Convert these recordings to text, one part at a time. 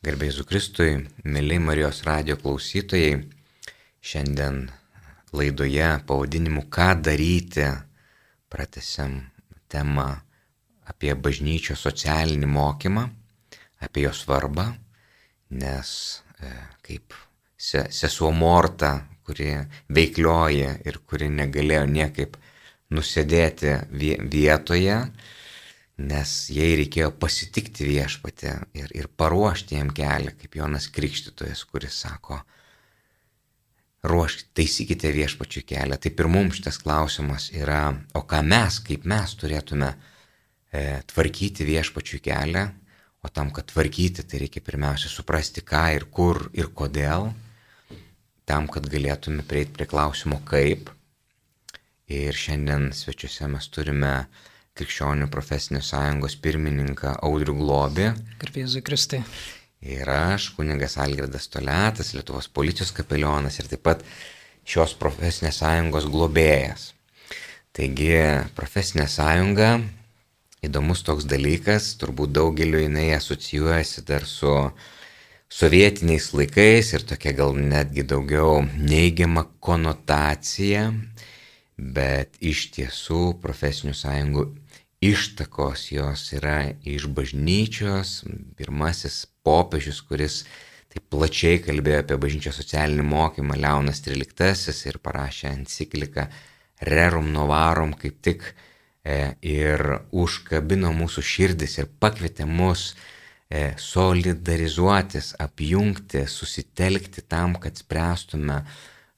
Garbėjai Kristui, mėly Marijos radio klausytojai, šiandien laidoje pavadinimu Ką daryti, pratesiam temą apie bažnyčio socialinį mokymą, apie jo svarbą, nes e, kaip sesuo Morta, kuri veiklioja ir kuri negalėjo niekaip nusėdėti vietoje, nes jai reikėjo pasitikti viešpatį ir, ir paruošti jam kelią, kaip Jonas Krikštytojas, kuris sako, ruoškite, taisykite viešpačių kelią. Taip ir mums šitas klausimas yra, o ką mes, kaip mes turėtume e, tvarkyti viešpačių kelią, o tam, kad tvarkyti, tai reikia pirmiausia suprasti, ką ir kur ir kodėl, tam, kad galėtume prieiti prie klausimo kaip. Ir šiandien svečiuose mes turime Krikščionių profesinės sąjungos pirmininką Audrių Globį. Garbėzui Kristai. Ir aš, kunigas Algirdas Toletas, Lietuvos policijos kapelionas ir taip pat šios profesinės sąjungos globėjas. Taigi, profesinė sąjunga, įdomus toks dalykas, turbūt daugeliu jinai asocijuojasi dar su sovietiniais laikais ir tokia gal netgi daugiau neigiama konotacija, bet iš tiesų profesinių sąjungų ištakos jos yra iš bažnyčios, pirmasis popiežius, kuris taip plačiai kalbėjo apie bažnyčios socialinį mokymą, Leonas XIII ir parašė encikliką Rerum Novarum kaip tik e, ir užkabino mūsų širdis ir pakvietė mus e, solidarizuotis, apjungti, susitelkti tam, kad spręstume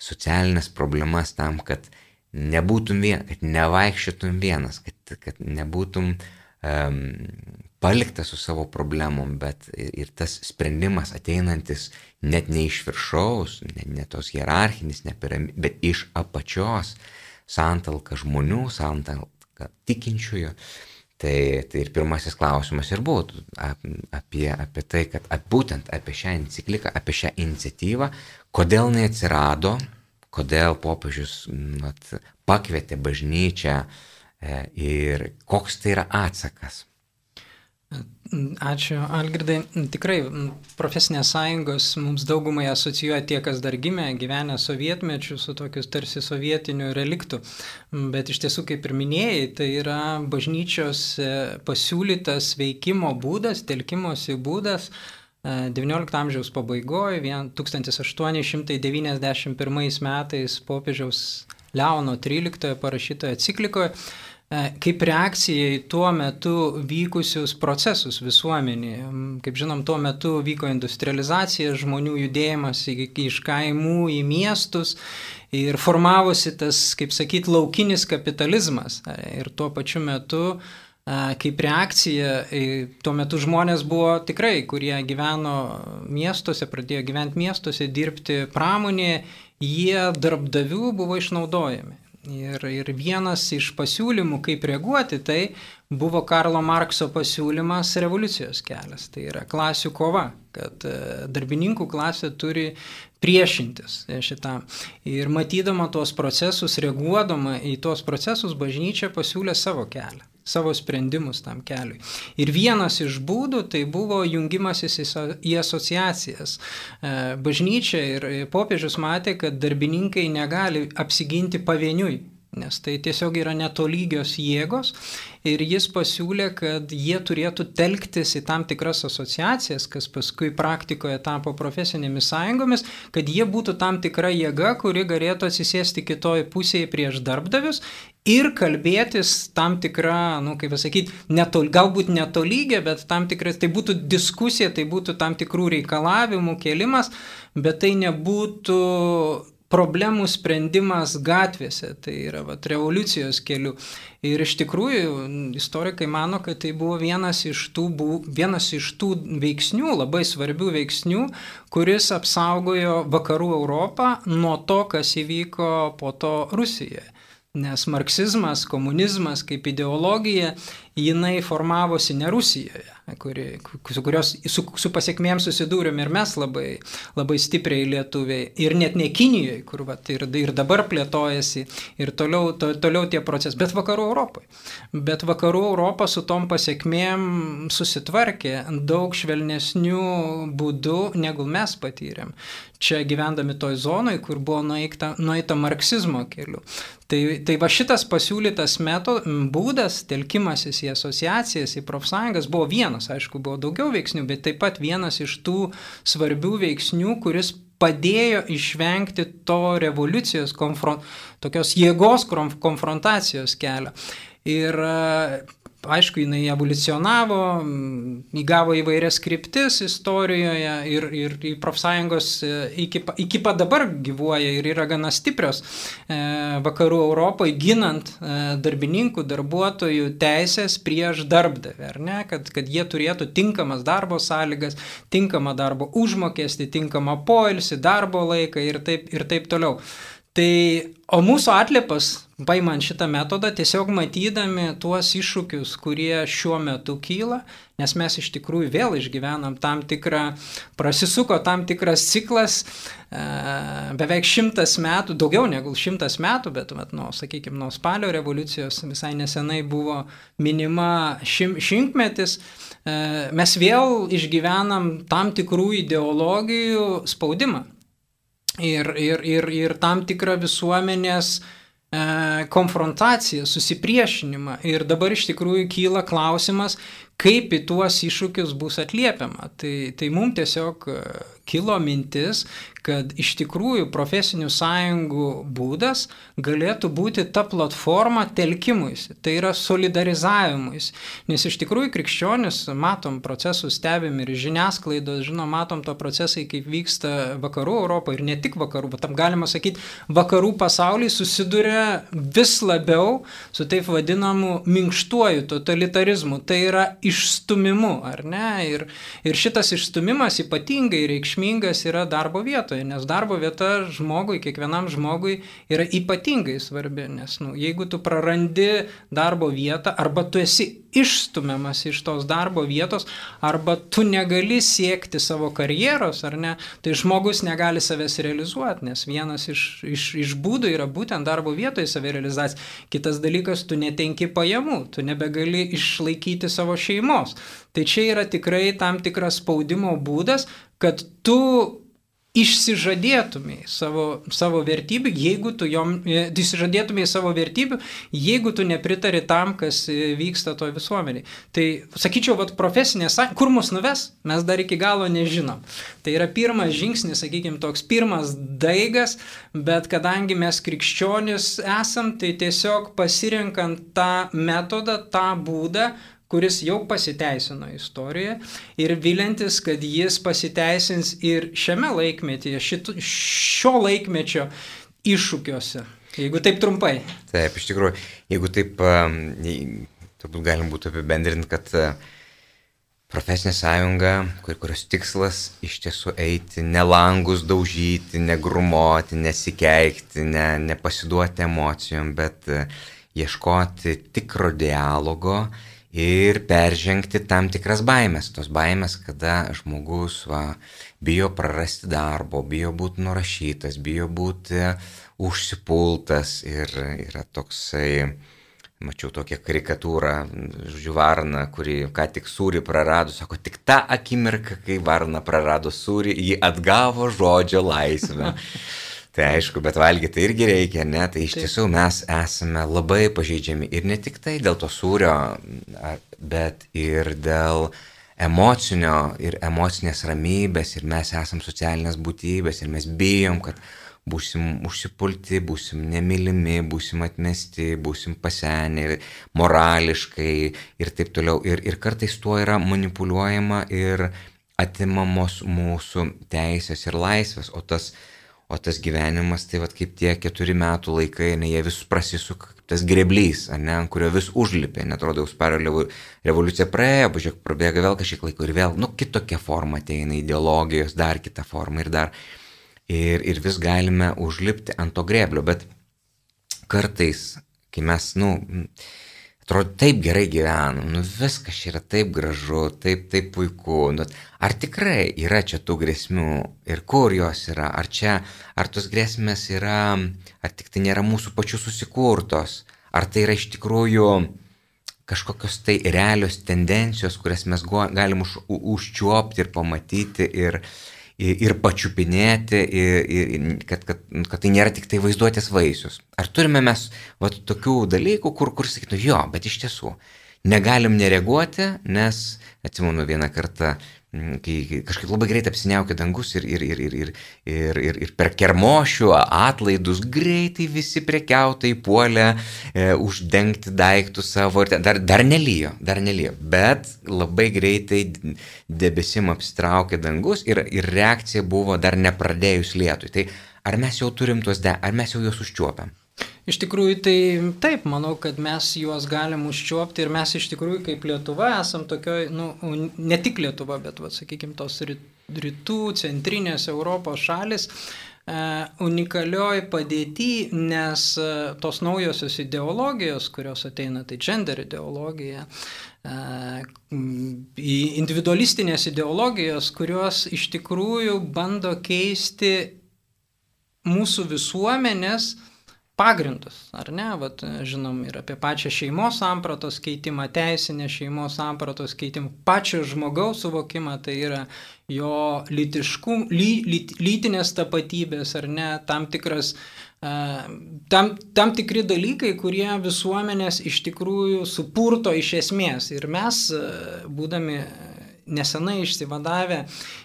socialinės problemas, tam, kad nebūtum vienas, kad nevaikščiotum vienas, kad, kad nebūtum um, paliktas su savo problemom, bet ir tas sprendimas ateinantis net ne iš viršaus, ne, ne tos hierarchinis, ne piramid, bet iš apačios, santalka žmonių, santalka tikinčiųjų. Tai, tai ir pirmasis klausimas ir būtų apie, apie tai, kad būtent apie šią encikliką, apie šią iniciatyvą, kodėl neatsirado, kodėl popiežius mat, pakvietė bažnyčią e, ir koks tai yra atsakas. Ačiū, Algirdai. Tikrai profesinės sąjungos mums daugumai asocijuoja tie, kas dar gimė, gyvenę sovietmečių su tokius tarsi sovietiniu reliktu. Bet iš tiesų, kaip ir minėjai, tai yra bažnyčios e, pasiūlytas veikimo būdas, telkimosi būdas, XIX amžiaus pabaigoje, 1891 metais popiežiaus Leono XIII parašytoje enciklikoje, kaip reakcija į tuo metu vykusius procesus visuomenėje. Kaip žinom, tuo metu vyko industrializacija, žmonių judėjimas iš kaimų į miestus ir formavosi tas, kaip sakyt, laukinis kapitalizmas. Ir tuo pačiu metu kaip reakcija, tuo metu žmonės buvo tikrai, kurie gyveno miestuose, pradėjo gyventi miestuose, dirbti pramonėje, jie darbdavių buvo išnaudojami. Ir, ir vienas iš pasiūlymų, kaip reaguoti, tai buvo Karlo Markso pasiūlymas revoliucijos kelias. Tai yra klasių kova, kad e, darbininkų klasė turi priešintis šitam. Ir matydama tuos procesus, reaguodama į tuos procesus, bažnyčia pasiūlė savo kelią savo sprendimus tam keliui. Ir vienas iš būdų tai buvo jungimasis į asociacijas. E, bažnyčia ir popiežius matė, kad darbininkai negali apsiginti pavieniui nes tai tiesiog yra netolygios jėgos ir jis pasiūlė, kad jie turėtų telktis į tam tikras asociacijas, kas paskui praktikoje tapo profesinėmis sąjungomis, kad jie būtų tam tikra jėga, kuri galėtų atsisėsti kitoj pusėje prieš darbdavius ir kalbėtis tam tikrą, nu, kaip pasakyti, netol, galbūt netolygę, bet tam tikras, tai būtų diskusija, tai būtų tam tikrų reikalavimų kelimas, bet tai nebūtų problemų sprendimas gatvėse, tai yra vat, revoliucijos keliu. Ir iš tikrųjų istorikai mano, kad tai buvo vienas iš, tų, vienas iš tų veiksnių, labai svarbių veiksnių, kuris apsaugojo vakarų Europą nuo to, kas įvyko po to Rusijoje. Nes marksizmas, komunizmas kaip ideologija, jinai formavosi ne Rusijoje, kuri, su, kurios, su, su pasiekmėm susidūrėm ir mes labai, labai stipriai lietuviai, ir net ne Kinijoje, kur vat, ir, ir dabar plėtojasi, ir toliau, to, toliau tie procesai, bet vakarų Europoje. Bet vakarų Europa su tom pasiekmėm susitvarkė daug švelnesnių būdų, negu mes patyrėm čia gyvendami toj zonai, kur buvo nueita, nueita marksizmo keliu. Tai, tai va šitas pasiūlytas metod, būdas, telkimasis į asociacijas, į profsąjungas buvo vienas, aišku, buvo daugiau veiksnių, bet taip pat vienas iš tų svarbių veiksnių, kuris padėjo išvengti to revoliucijos, konfront, tokios jėgos konfrontacijos kelio. Ir aišku, jinai evoliucionavo, įgavo įvairias kryptis istorijoje ir, ir profsąjungos e, iki, iki pat dabar gyvuoja ir yra gana stiprios e, vakarų Europoje, ginant e, darbininkų, darbuotojų teisės prieš darbdavę, ar ne, kad, kad jie turėtų tinkamas darbo sąlygas, tinkamą darbo užmokestį, tinkamą poilsį, darbo laiką ir taip, ir taip toliau. Tai, o mūsų atliepas, paimant šitą metodą, tiesiog matydami tuos iššūkius, kurie šiuo metu kyla, nes mes iš tikrųjų vėl išgyvenam tam tikrą, prasisuko tam tikras ciklas, e, beveik šimtas metų, daugiau negu šimtas metų, bet, bet nu, sakykime, nuo spalio revoliucijos visai nesenai buvo minima šim, šimtmetis, e, mes vėl išgyvenam tam tikrų ideologijų spaudimą. Ir, ir, ir, ir tam tikrą visuomenės e, konfrontaciją, susipriešinimą. Ir dabar iš tikrųjų kyla klausimas, kaip į tuos iššūkius bus atliepiama. Tai, tai mums tiesiog e, kilo mintis, kad iš tikrųjų profesinių sąjungų būdas galėtų būti ta platforma telkimuisi, tai yra solidarizavimuisi. Nes iš tikrųjų krikščionis, matom procesus, stebim ir žiniasklaidos, žinom, matom to procesai, kaip vyksta vakarų Europoje ir ne tik vakarų, bet tam galima sakyti, vakarų pasauliai susiduria vis labiau su taip vadinamu minkštuoju totalitarizmu, tai yra išstumimu, ar ne? Ir, ir šitas išstumimas ypatingai reikšmingas yra darbo vietoje nes darbo vieta žmogui, kiekvienam žmogui yra ypatingai svarbi, nes nu, jeigu tu prarandi darbo vietą arba tu esi išstumiamas iš tos darbo vietos, arba tu negali siekti savo karjeros, ar ne, tai žmogus negali savęs realizuoti, nes vienas iš, iš, iš būdų yra būtent darbo vietoje savirealizacija. Kitas dalykas, tu netenki pajamų, tu nebegali išlaikyti savo šeimos. Tai čia yra tikrai tam tikras spaudimo būdas, kad tu išsižadėtumai savo, savo vertybių, jeigu tu jom, e, išsižadėtumai savo vertybių, jeigu tu nepritari tam, kas e, vyksta toje visuomeniai. Tai sakyčiau, vat, profesinė sąjunga, kur mus nuves, mes dar iki galo nežinom. Tai yra pirmas žingsnis, sakykime, toks pirmas daigas, bet kadangi mes krikščionis esam, tai tiesiog pasirinkant tą metodą, tą būdą, kuris jau pasiteisino istorijoje ir vilintis, kad jis pasiteisins ir šiame laikmetyje, šito, šio laikmečio iššūkiuose. Jeigu taip trumpai. Taip, iš tikrųjų, jeigu taip, turbūt galim būtų apibendrinti, kad profesinė sąjunga, kur, kurios tikslas iš tiesų eiti, ne langus daužyti, negrumoti, nesikeikti, ne, nepasiduoti emocijom, bet ieškoti tikro dialogo ir peržengti tam tikras baimės. Tos baimės, kada žmogus va, bijo prarasti darbo, bijo būti nurašytas, bijo būti užsipultas ir yra toksai, mačiau tokią karikatūrą, žodžiu, varna, kuri ką tik sūrį prarado, sako, tik tą akimirką, kai varna prarado sūrį, ji atgavo žodžio laisvę. Tai aišku, bet valgyti irgi reikia, ne? Tai iš Taip. tiesų mes esame labai pažeidžiami ir ne tik tai dėl to sūrio, bet ir dėl emocinio ir emocinės ramybės ir mes esame socialinės būtybės ir mes bijom, kad būsim užsipulti, būsim nemylimi, būsim atmesti, būsim pasenę morališkai ir taip toliau. Ir, ir kartais tuo yra manipuliuojama ir atimamos mūsų teisės ir laisvės, o tas O tas gyvenimas, tai vad kaip tie keturi metų laikai, ne, jie vis prasisuka, tas greblys, ne, ant kurio vis užlipė, netrodo, jau spario revoliucija praėjo, pažiūrėk, prabėga vėl kažkiek laiko ir vėl, nu, kitokia forma ateina ideologijos, dar kita forma ir dar. Ir, ir vis galime užlipti ant to greblio, bet kartais, kai mes, nu, atrodo taip gerai gyvenam, nu viskas čia yra taip gražu, taip, taip puiku. Nu, ar tikrai yra čia tų grėsmių ir kur jos yra? Ar čia, ar tos grėsmės yra, ar tik tai nėra mūsų pačių susikurtos? Ar tai yra iš tikrųjų kažkokios tai realios tendencijos, kurias mes galim už, užčiuopti ir pamatyti ir, ir pačiupinėti, ir, ir, kad, kad, kad tai nėra tik tai vaizduotės vaisius. Ar turime mes va, tokių dalykų, kur, kur sakytų, jo, bet iš tiesų negalim nereaguoti, nes, atsimenu, vieną kartą kai kažkaip labai greit apsiniaukia dangus ir, ir, ir, ir, ir, ir, ir, ir per kermošių atlaidus greitai visi prekiautai puolė e, uždengti daiktus savo ir dar, dar nelyjo, dar nelyjo, bet labai greitai debesim apsitraukė dangus ir, ir reakcija buvo dar nepradėjus lietui. Tai ar mes jau turim tuos, de, ar mes jau juos užčiuopiam? Iš tikrųjų, tai taip, manau, kad mes juos galim užčiuopti ir mes iš tikrųjų kaip Lietuva esam tokioj, nu, ne tik Lietuva, bet, va, sakykime, tos rytų, centrinės Europos šalis e, unikalioj padėti, nes e, tos naujosios ideologijos, kurios ateina, tai gender ideologija, e, individualistinės ideologijos, kurios iš tikrųjų bando keisti mūsų visuomenės, pagrindus, ar ne, Vat, žinom ir apie pačią šeimos sampratos keitimą, teisinę šeimos sampratos keitimą, pačio žmogaus suvokimą, tai yra jo lytiškum, ly, lyt, lytinės tapatybės, ar ne, tam tikras Tam, tam tikri dalykai, kurie visuomenės iš tikrųjų supurto iš esmės. Ir mes, būdami nesenai išsivadavę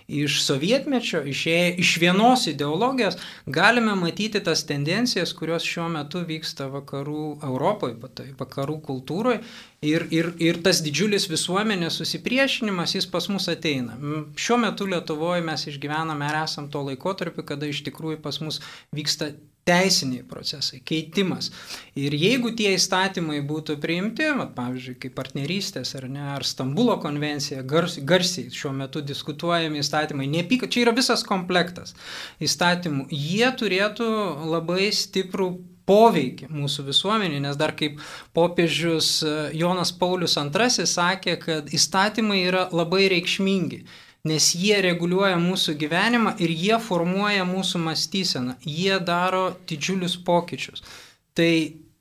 iš sovietmečio, išėję iš vienos ideologijos, galime matyti tas tendencijas, kurios šiuo metu vyksta vakarų Europoje, tai vakarų kultūroje. Ir, ir, ir tas didžiulis visuomenės susipriešinimas, jis pas mus ateina. Šiuo metu Lietuvoje mes išgyvename ir esam to laikotarpiu, kada iš tikrųjų pas mus vyksta teisiniai procesai, keitimas. Ir jeigu tie įstatymai būtų priimti, vat, pavyzdžiui, kaip partnerystės ar ne, ar Stambulo konvencija, gars, garsiai šiuo metu diskutuojami įstatymai, nepyka, čia yra visas komplektas įstatymų, jie turėtų labai stiprų poveikį mūsų visuomenį, nes dar kaip popiežius Jonas Paulius II sakė, kad įstatymai yra labai reikšmingi nes jie reguliuoja mūsų gyvenimą ir jie formuoja mūsų mąstyseną, jie daro didžiulius pokyčius. Tai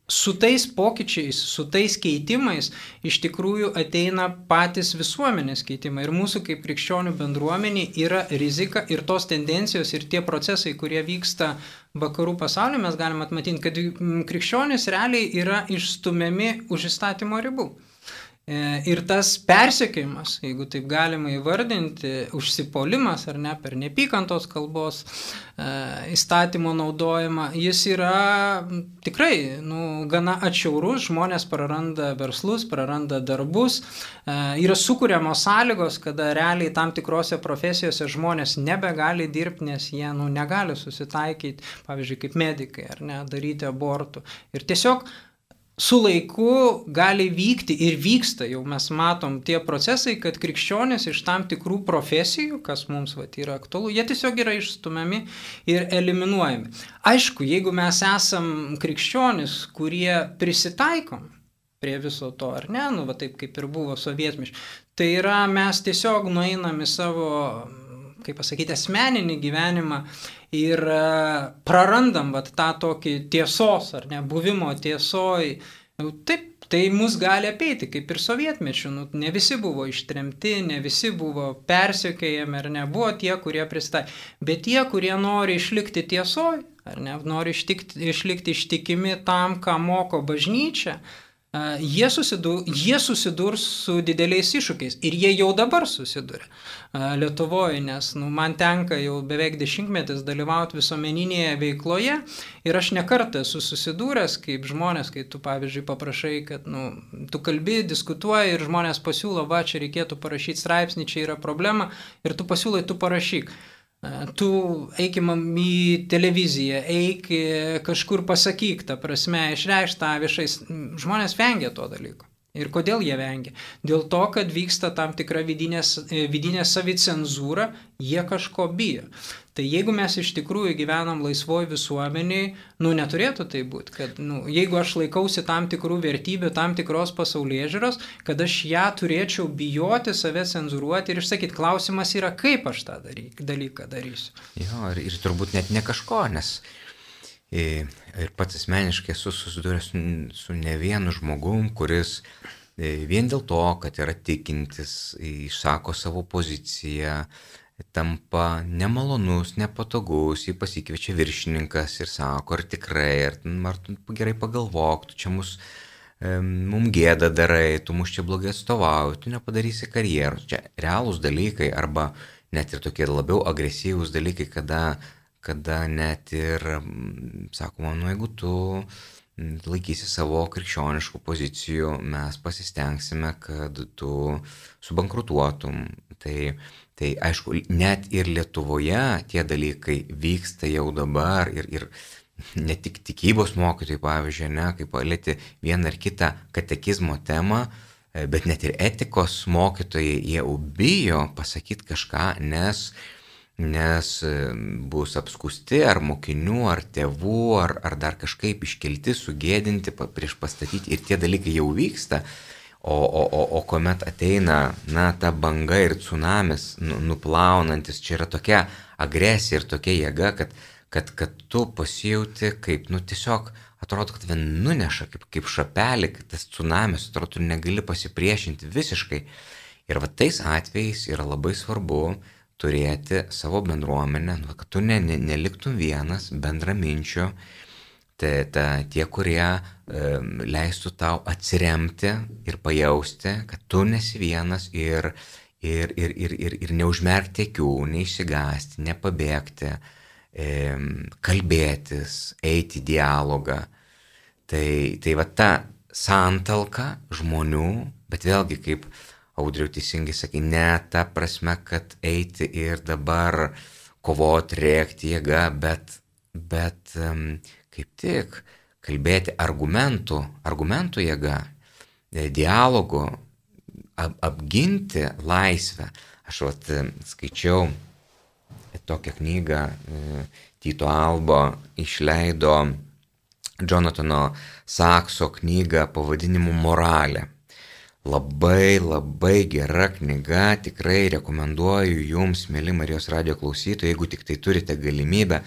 su tais pokyčiais, su tais keitimais iš tikrųjų ateina patys visuomenės keitimai. Ir mūsų kaip krikščionių bendruomenė yra rizika ir tos tendencijos ir tie procesai, kurie vyksta vakarų pasaulyje, mes galime atmatyti, kad krikščionys realiai yra išstumiami už įstatymo ribų. E, ir tas persekiojimas, jeigu taip galima įvardinti, užsipolimas ar ne per nepykantos kalbos e, įstatymo naudojimą, jis yra tikrai nu, gana atšiaurus, žmonės praranda verslus, praranda darbus, e, yra sukūriamos sąlygos, kada realiai tam tikrose profesijose žmonės nebegali dirbti, nes jie nu, negali susitaikyti, pavyzdžiui, kaip medikai ar ne, daryti abortų. Ir tiesiog su laiku gali vykti ir vyksta, jau mes matom tie procesai, kad krikščionys iš tam tikrų profesijų, kas mums vat, yra aktualu, jie tiesiog yra išstumiami ir eliminuojami. Aišku, jeigu mes esam krikščionys, kurie prisitaikom prie viso to, ar ne, nu, va taip kaip ir buvo sovietmiš, tai yra mes tiesiog nueinam į savo kaip pasakyti, asmeninį gyvenimą ir e, prarandam vat, tą tokį tiesos ar ne, buvimo tiesoj. Nu, taip, tai mus gali apeiti, kaip ir sovietmečių. Nu, ne visi buvo ištremti, ne visi buvo persiekėjami, ar ne, buvo tie, kurie pristaė. Bet tie, kurie nori išlikti tiesoj, ar ne, nori ištikti, išlikti ištikimi tam, ką moko bažnyčia, jie, susidur, jie susidurs su dideliais iššūkiais ir jie jau dabar susiduria Lietuvoje, nes nu, man tenka jau beveik dešimtmetis dalyvauti visuomeninėje veikloje ir aš nekartą esu susidūręs kaip žmonės, kai tu pavyzdžiui paprašai, kad nu, tu kalbi, diskutuoji ir žmonės pasiūlo, va čia reikėtų parašyti straipsnį, čia yra problema ir tu pasiūlai, tu parašyk. Tu eikim į televiziją, eik kažkur pasakyk, ta prasme, išreikš tą viešai. Žmonės vengia to dalyko. Ir kodėl jie vengia? Dėl to, kad vyksta tam tikra vidinė, vidinė savicenzūra, jie kažko bijo. Tai jeigu mes iš tikrųjų gyvenam laisvoji visuomeniai, nu neturėtų tai būti, kad nu, jeigu aš laikausi tam tikrų vertybių, tam tikros pasaulyje žiūros, kad aš ją turėčiau bijoti, save cenzuruoti ir išsakyti, klausimas yra, kaip aš tą daryk, dalyką darysiu. Jo, ir, ir turbūt net ne kažko, nes ir pats asmeniškai esu susidūręs su, su ne vienu žmogum, kuris vien dėl to, kad yra tikintis, išsako savo poziciją, tampa nemalonus, nepatogus, jį pasikviečia viršininkas ir sako, ar tikrai, ar, ar tu gerai pagalvok, tu čia mus, mum gėda darai, tu mus čia blogai atstovauji, tu nepadarysi karjeros. Čia realūs dalykai arba net ir tokie labiau agresyvūs dalykai, kada, kada net ir, sakoma, nu jeigu tu laikysi savo krikščioniškų pozicijų, mes pasistengsime, kad tu subankrutuotum. Tai Tai aišku, net ir Lietuvoje tie dalykai vyksta jau dabar ir, ir ne tik tikybos mokytojai, pavyzdžiui, ne, kaip palėti vieną ar kitą katekizmo temą, e, bet net ir etikos mokytojai, jie bijo pasakyti kažką, nes, nes e, bus apskusti ar mokinių, ar tėvų, ar, ar dar kažkaip iškelti, sugėdinti, prieš pastatyti ir tie dalykai jau vyksta. O, o, o, o kuomet ateina, na, ta banga ir tsunamis nu, nuplaunantis, čia yra tokia agresija ir tokia jėga, kad, kad, kad tu pasijauti kaip, nu, tiesiog atrodo, kad vien nuneša kaip, kaip šapelį, kad tas tsunamis, atrodo, tu negali pasipriešinti visiškai. Ir va tais atvejais yra labai svarbu turėti savo bendruomenę, nu, kad tu ne, ne, neliktum vienas bendraminčio, Tai ta, tie, kurie e, leistų tau atsiremti ir pajausti, kad tu nesi vienas ir, ir, ir, ir, ir, ir neužmerkti akių, neišsigasti, nepabėgti, e, kalbėtis, eiti į dialogą. Tai, tai va ta santalka žmonių, bet vėlgi kaip audriau teisingai sakai, ne ta prasme, kad eiti ir dabar kovoti, rėkti jėga, bet, bet kaip tik kalbėti argumentų, argumentų jėga, e, dialogų, ap, apginti laisvę. Aš vat skaičiau tokią knygą, e, Tito Albo išleido Jonatano Sakso knygą pavadinimu Moralė. Labai labai gera knyga, tikrai rekomenduoju jums, mėly Marijos radio klausytojai, jeigu tik tai turite galimybę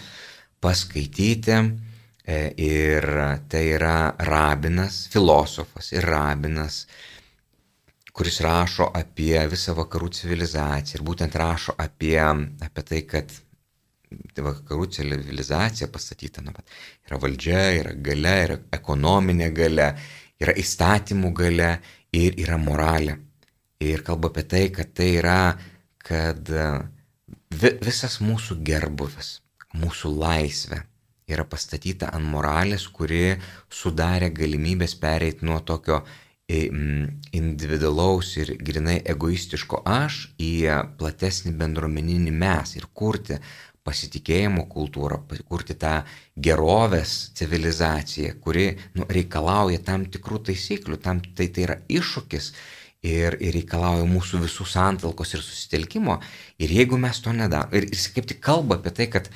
paskaityti E, ir tai yra rabinas, filosofas ir rabinas, kuris rašo apie visą vakarų civilizaciją ir būtent rašo apie, apie tai, kad vakarų civilizacija pastatyta, nu, yra valdžia, yra gale, yra ekonominė gale, yra įstatymų gale ir yra moralė. Ir kalba apie tai, kad tai yra, kad visas mūsų gerbuvis, mūsų laisvė, yra pastatyta ant moralės, kuri sudarė galimybės pereiti nuo tokio e, individualaus ir grinai egoistiško aš į platesnį bendruomeninį mes ir kurti pasitikėjimo kultūrą, kurti tą gerovės civilizaciją, kuri nu, reikalauja tam tikrų taisyklių, tam, tai, tai yra iššūkis ir, ir reikalauja mūsų visų santalkos ir susitelkimo. Ir jeigu mes to nedarome, ir jis kaip tik kalba apie tai, kad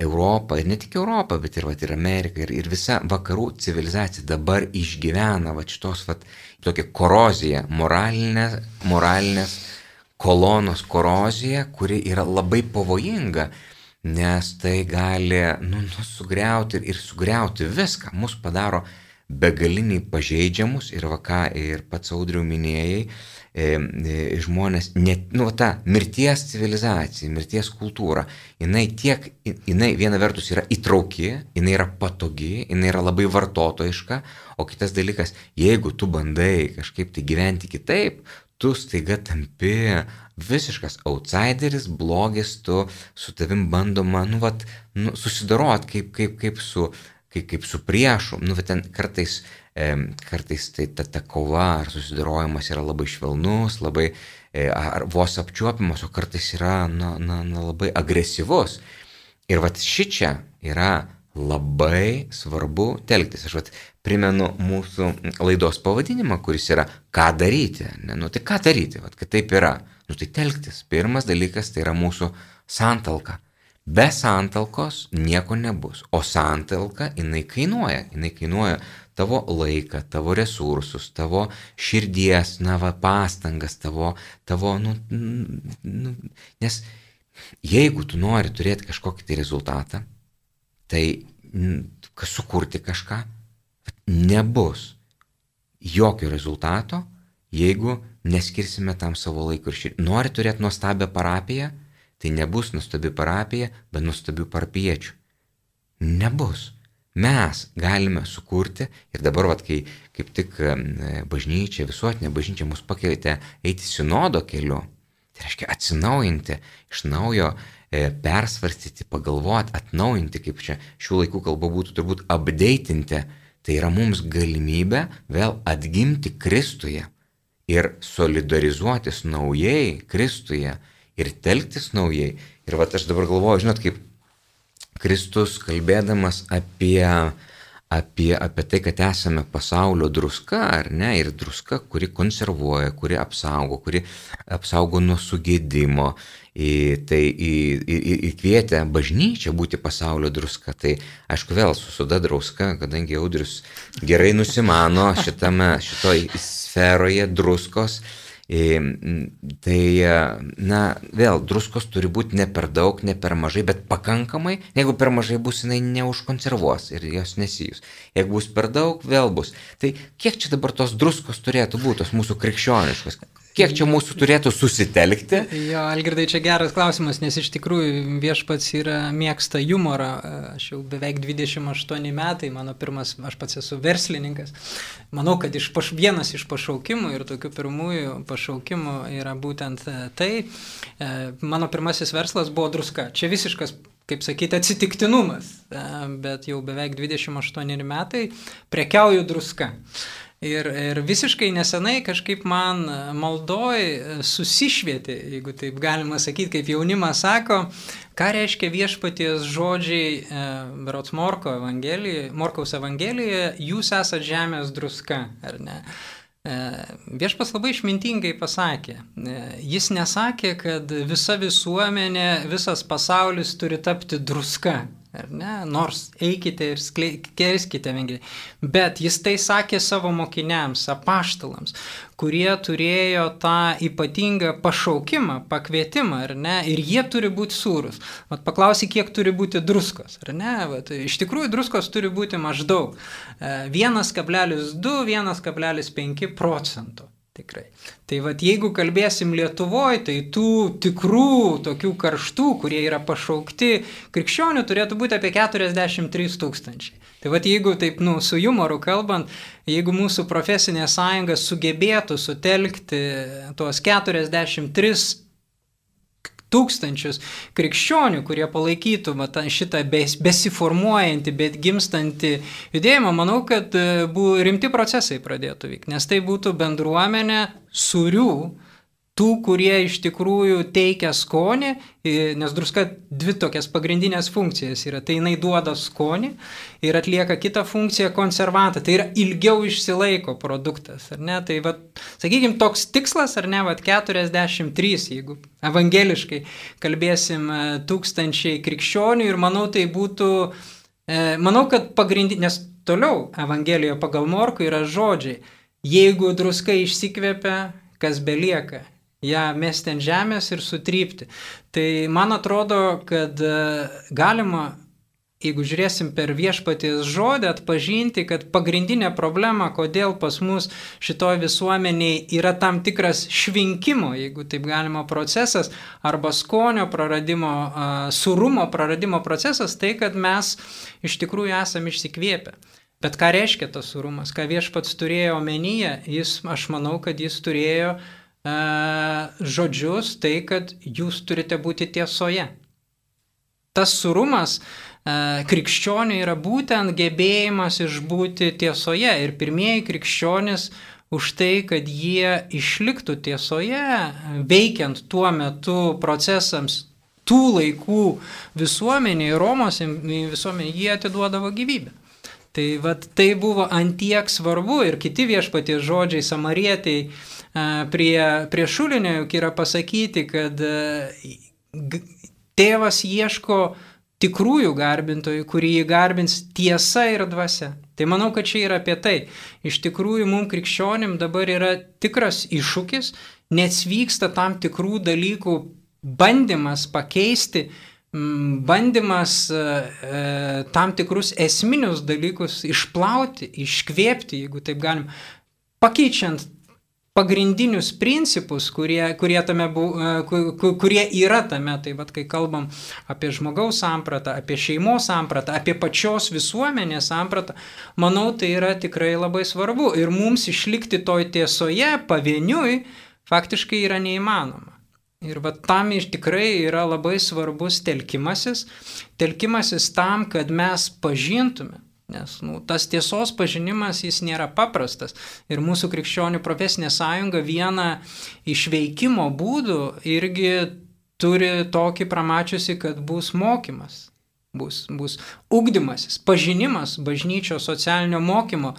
Europą ir ne tik Europą, bet ir, vat, ir Ameriką ir, ir visa vakarų civilizacija dabar išgyvena vat, šitos vat, tokia korozija, moralinės, moralinės kolonos korozija, kuri yra labai pavojinga, nes tai gali nu, nu, sugriauti ir, ir sugriauti viską, mus padaro begaliniai pažeidžiamus ir va ką ir pats audriau minėjai, e, e, žmonės, net, nu, ta mirties civilizacija, mirties kultūra, jinai tiek, jinai viena vertus yra įtrauki, jinai yra patogi, jinai yra labai vartotojiška, o kitas dalykas, jeigu tu bandai kažkaip tai gyventi kitaip, tu staiga tampi visiškas outsideris, blogis, tu su tavim bandoma, nu, vat, nu, susidorot kaip, kaip, kaip su kaip, kaip su priešu, nu, bet ten kartais kartais tai ta, ta kova ar susidorojimas yra labai švelnus, labai e, ar vos apčiuopiamas, o kartais yra na, na, na, labai agresyvus. Ir vat ši čia yra labai svarbu telktis. Aš vat primenu mūsų laidos pavadinimą, kuris yra ką daryti. Ne? Nu tai ką daryti, vat, kad taip yra. Nu tai telktis. Pirmas dalykas tai yra mūsų santalka. Be santalkos nieko nebus. O santalka, jinai kainuoja. Jinai kainuoja tavo laiką, tavo resursus, tavo širdies, na, va, pastangas, tavo, tavo, nu, nu, nes jeigu tu nori turėti kažkokį tai rezultatą, tai sukurti kažką, nebus jokio rezultato, jeigu neskirsime tam savo laiko ir širdį. Nori turėti nuostabią parapiją, tai nebus nuostabi parapija, bet nuostabių parapiečių. Nebus. Mes galime sukurti ir dabar, vat, kai kaip tik bažnyčia, visuotinė bažnyčia mus pakeitė eiti sinodo keliu, tai reiškia atsinaujinti, iš naujo e, persvarstyti, pagalvoti, atnaujinti, kaip čia šių laikų kalba būtų turbūt updatinti, tai yra mums galimybė vėl atgimti Kristuje ir solidarizuotis naujai Kristuje ir telktis naujai. Ir va aš dabar galvoju, žinot, kaip Kristus kalbėdamas apie, apie, apie tai, kad esame pasaulio druska, ar ne, ir druska, kuri konservuoja, kuri apsaugo, kuri apsaugo nuo sugėdimo, į, tai į, į, įkvietę bažnyčią būti pasaulio druska. Tai aišku vėl susuda druska, kadangi audrius gerai nusimano šitame, šitoj sferoje druskos Tai, na, vėl, druskos turi būti ne per daug, ne per mažai, bet pakankamai. Jeigu per mažai bus, jinai neužkonservuos ir jos nesijus. Jeigu bus per daug, vėl bus. Tai kiek čia dabar tos druskos turėtų būti, tos mūsų krikščioniškos? Kiek čia mūsų turėtų susitelkti? Jo, Algirdai, čia geras klausimas, nes iš tikrųjų viešpats yra mėgsta humorą. Aš jau beveik 28 metai, mano pirmas, aš pats esu verslininkas. Manau, kad iš paš, vienas iš pašaukimų ir tokių pirmųjų pašaukimų yra būtent e, tai. E, mano pirmasis verslas buvo druska. Čia visiškas kaip sakyti, atsitiktinumas, e, bet jau beveik 28 metai prekiauju druska. Ir, ir visiškai nesenai kažkaip man maldoj susišvietė, jeigu taip galima sakyti, kaip jaunimas sako, ką reiškia viešpaties žodžiai e, Berots Morko evangelijoje, Morkaus evangelijoje, jūs esate žemės druska, ar ne? E, viešpas labai išmintingai pasakė, e, jis nesakė, kad visa visuomenė, visas pasaulis turi tapti druska, ar ne, nors eikite ir kerskite Evangeliją. Bet jis tai sakė savo mokiniams, apaštalams, kurie turėjo tą ypatingą pašaukimą, pakvietimą, ar ne, ir jie turi būti sūrus. Vat paklausy, kiek turi būti druskos, ar ne, Vat, iš tikrųjų druskos turi būti maždaug 1,2-1,5 e, procentų. Tikrai. Tai vad jeigu kalbėsim Lietuvoje, tai tų tikrų, tokių karštų, kurie yra pašaukti krikščionių, turėtų būti apie 43 tūkstančiai. Tai vad jeigu taip, nu, su humoru kalbant, jeigu mūsų profesinė sąjunga sugebėtų sutelkti tuos 43 tūkstančius krikščionių, kurie palaikytų va, šitą besiformuojantį, bet gimstantį judėjimą, manau, kad e, buvo rimti procesai pradėtų vykti, nes tai būtų bendruomenė surių, tų, kurie iš tikrųjų teikia skonį, nes druska dvi tokias pagrindinės funkcijas yra. Tai jinai duoda skonį ir atlieka kitą funkciją konservantą. Tai yra ilgiau išsilaiko produktas, ar ne? Tai, va, sakykime, toks tikslas, ar ne, va, 43, jeigu evangeliškai kalbėsim, e, tūkstančiai krikščionių ir manau, tai būtų, e, manau, kad pagrindinės toliau Evangelijoje pagal Morku yra žodžiai. Jeigu druska išsikvėpia, kas belieka ją mesti ant žemės ir sutrypti. Tai man atrodo, kad e, galima, jeigu žiūrėsim per viešpaties žodį, atpažinti, kad pagrindinė problema, kodėl pas mus šitoje visuomenėje yra tam tikras švinkimo, jeigu taip galima, procesas, arba skonio praradimo, surumo praradimo procesas, tai kad mes iš tikrųjų esame išsikvėpę. Bet ką reiškia tas surumas, ką viešpats turėjo omenyje, jis, aš manau, kad jis turėjo uh, E, žodžius tai, kad jūs turite būti tiesoje. Tas surumas krikščionių yra būtent gebėjimas išbūti tiesoje ir pirmieji krikščionys už tai, kad jie išliktų tiesoje, veikiant tuo metu procesams tų laikų visuomeniai, Romos visuomeniai, jie atiduodavo gyvybę. Tai, vat, tai buvo antiek svarbu ir kiti viešpaties žodžiai, samarietiai, prie, prie šulinio juk yra pasakyti, kad Tėvas ieško tikrųjų garbintojų, kurį jį garbins tiesa ir dvasia. Tai manau, kad čia yra apie tai. Iš tikrųjų, mums krikščionim dabar yra tikras iššūkis, nes vyksta tam tikrų dalykų bandymas pakeisti, bandymas e, tam tikrus esminius dalykus išplauti, iškvėpti, jeigu taip galim, pakeičiant pagrindinius principus, kurie, kurie, tame, e, kurie yra tame, tai vad kai kalbam apie žmogaus sampratą, apie šeimos sampratą, apie pačios visuomenės sampratą, manau, tai yra tikrai labai svarbu. Ir mums išlikti toj tiesoje pavieniui faktiškai yra neįmanoma. Ir va tam iš tikrai yra labai svarbus telkimasis, telkimasis tam, kad mes pažintume Nes nu, tas tiesos pažinimas jis nėra paprastas. Ir mūsų krikščionių profesinė sąjunga vieną iš veikimo būdų irgi turi tokį pramačiusi, kad bus mokymas bus, bus ugdymasis, pažinimas bažnyčio socialinio mokymo,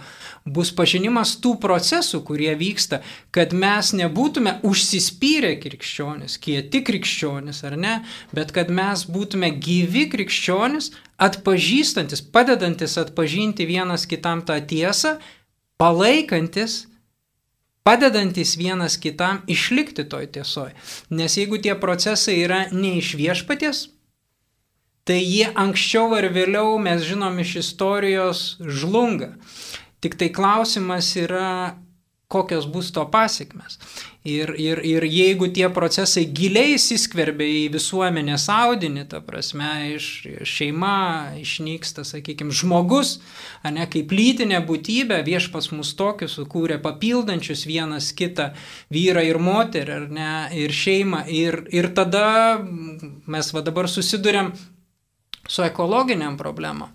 bus pažinimas tų procesų, kurie vyksta, kad mes nebūtume užsispyrę krikščionis, kieti krikščionis ar ne, bet kad mes būtume gyvi krikščionis, atpažįstantis, padedantis atpažinti vienas kitam tą tiesą, palaikantis padedantis vienas kitam išlikti toj tiesoje. Nes jeigu tie procesai yra ne iš viešpaties, tai jie anksčiau ar vėliau, mes žinom iš istorijos, žlunga. Tik tai klausimas yra, kokios bus to pasiekmes. Ir, ir, ir jeigu tie procesai giliai įsiskverbia į visuomenės audinį, ta prasme, iš šeima išnyksta, sakykime, žmogus, ne kaip lytinė būtybė, viešpas mus tokius sukūrė papildančius vienas kitą vyrą ir moterį, ar ne, ir šeimą. Ir, ir tada mes va dabar susidurėm su ekologiniam problemom.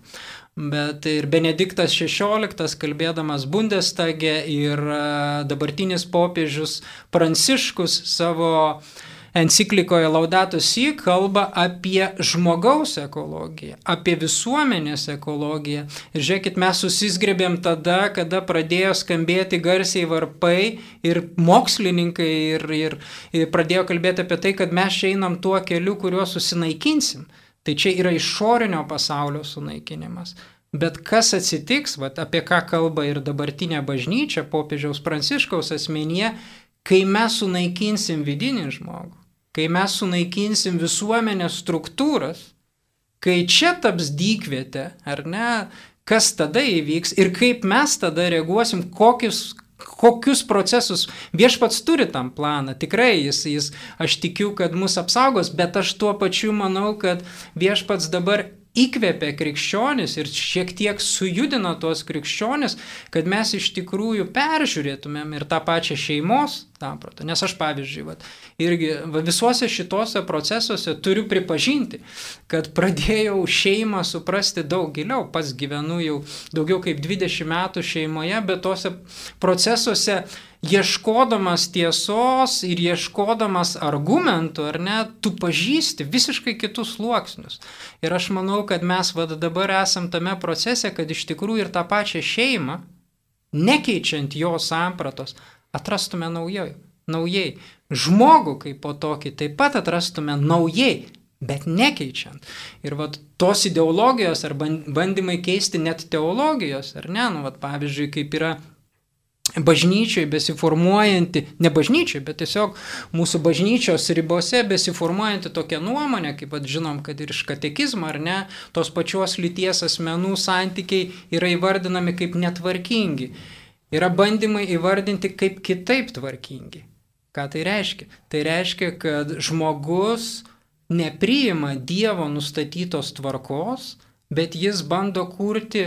Bet ir Benediktas XVI, kalbėdamas Bundestage ir e, dabartinis popiežius Pranciškus savo enciklikoje Laudatus Si kalba apie žmogaus ekologiją, apie visuomenės ekologiją. Ir žiūrėkit, mes susisgrebėm tada, kada pradėjo skambėti garsiai varpai ir mokslininkai ir, ir, ir pradėjo kalbėti apie tai, kad mes einam tuo keliu, kuriuo susinaikinsim. Tai čia yra išorinio pasaulio sunaikinimas. Bet kas atsitiks, vat, apie ką kalba ir dabartinė bažnyčia popiežiaus pranciškaus asmenyje, kai mes sunaikinsim vidinį žmogų, kai mes sunaikinsim visuomenės struktūras, kai čia taps dykvietė, ar ne, kas tada įvyks ir kaip mes tada reaguosim, kokius, kokius procesus viešpats turi tam planą. Tikrai jis, jis, aš tikiu, kad mus apsaugos, bet aš tuo pačiu manau, kad viešpats dabar įkvėpė krikščionis ir šiek tiek sujudino tuos krikščionis, kad mes iš tikrųjų peržiūrėtumėm ir tą pačią šeimos sampratą. Nes aš pavyzdžiui, vat, irgi va, visuose šituose procesuose turiu pripažinti, kad pradėjau šeimą suprasti daug giliau, pats gyvenu jau daugiau kaip 20 metų šeimoje, bet tuose procesuose ieškodamas tiesos ir ieškodamas argumentų, ar ne, tu pažįsti visiškai kitus sluoksnius. Ir aš manau, kad mes vad dabar esam tame procese, kad iš tikrųjų ir tą pačią šeimą, nekeičiant jo sampratos, atrastume naujai. naujai. Žmogų kaip po tokį taip pat atrastume naujai, bet nekeičiant. Ir vat tos ideologijos ar bandymai keisti net teologijos, ar ne, nu, vat, pavyzdžiui, kaip yra bažnyčiai besiformuojanti, ne bažnyčiai, bet tiesiog mūsų bažnyčios ribose besiformuojanti tokia nuomonė, kaip pat žinom, kad ir iš katekizmo ar ne, tos pačios lyties asmenų santykiai yra įvardinami kaip netvarkingi. Yra bandymai įvardinti kaip kitaip tvarkingi. Ką tai reiškia? Tai reiškia, kad žmogus nepriima Dievo nustatytos tvarkos, bet jis bando kurti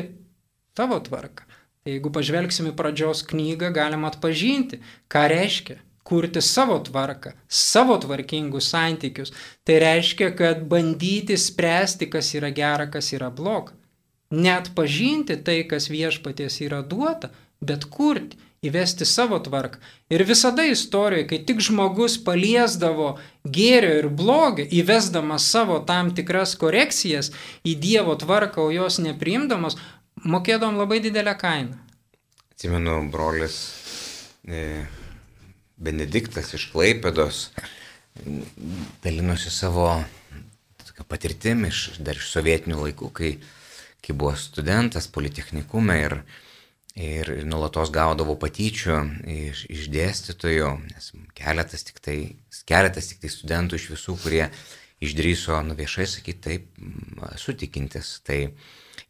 savo tvarką. Jeigu pažvelgsim į pradžios knygą, galim atpažinti, ką reiškia kurti savo tvarką, savo tvarkingus santykius. Tai reiškia, kad bandyti spręsti, kas yra gera, kas yra bloga. Net pažinti tai, kas viešpaties yra duota, bet kurti, įvesti savo tvarką. Ir visada istorijoje, kai tik žmogus paliesdavo gėrio ir blogio, įvesdamas savo tam tikras korekcijas į Dievo tvarką, o jos nepriimdamas, mokėdom labai didelę kainą. Atsimenu, brolis e, Benediktas iš Klaipėdos dalinosi savo patirtim iš dar iš sovietinių laikų, kai, kai buvo studentas politechnikume ir, ir, ir nulatos gaudavo patyčių iš, iš dėstytojų, nes keletas tik, tai, keletas tik tai studentų iš visų, kurie išdryso nu, viešai sakyti taip, sutikintis. Tai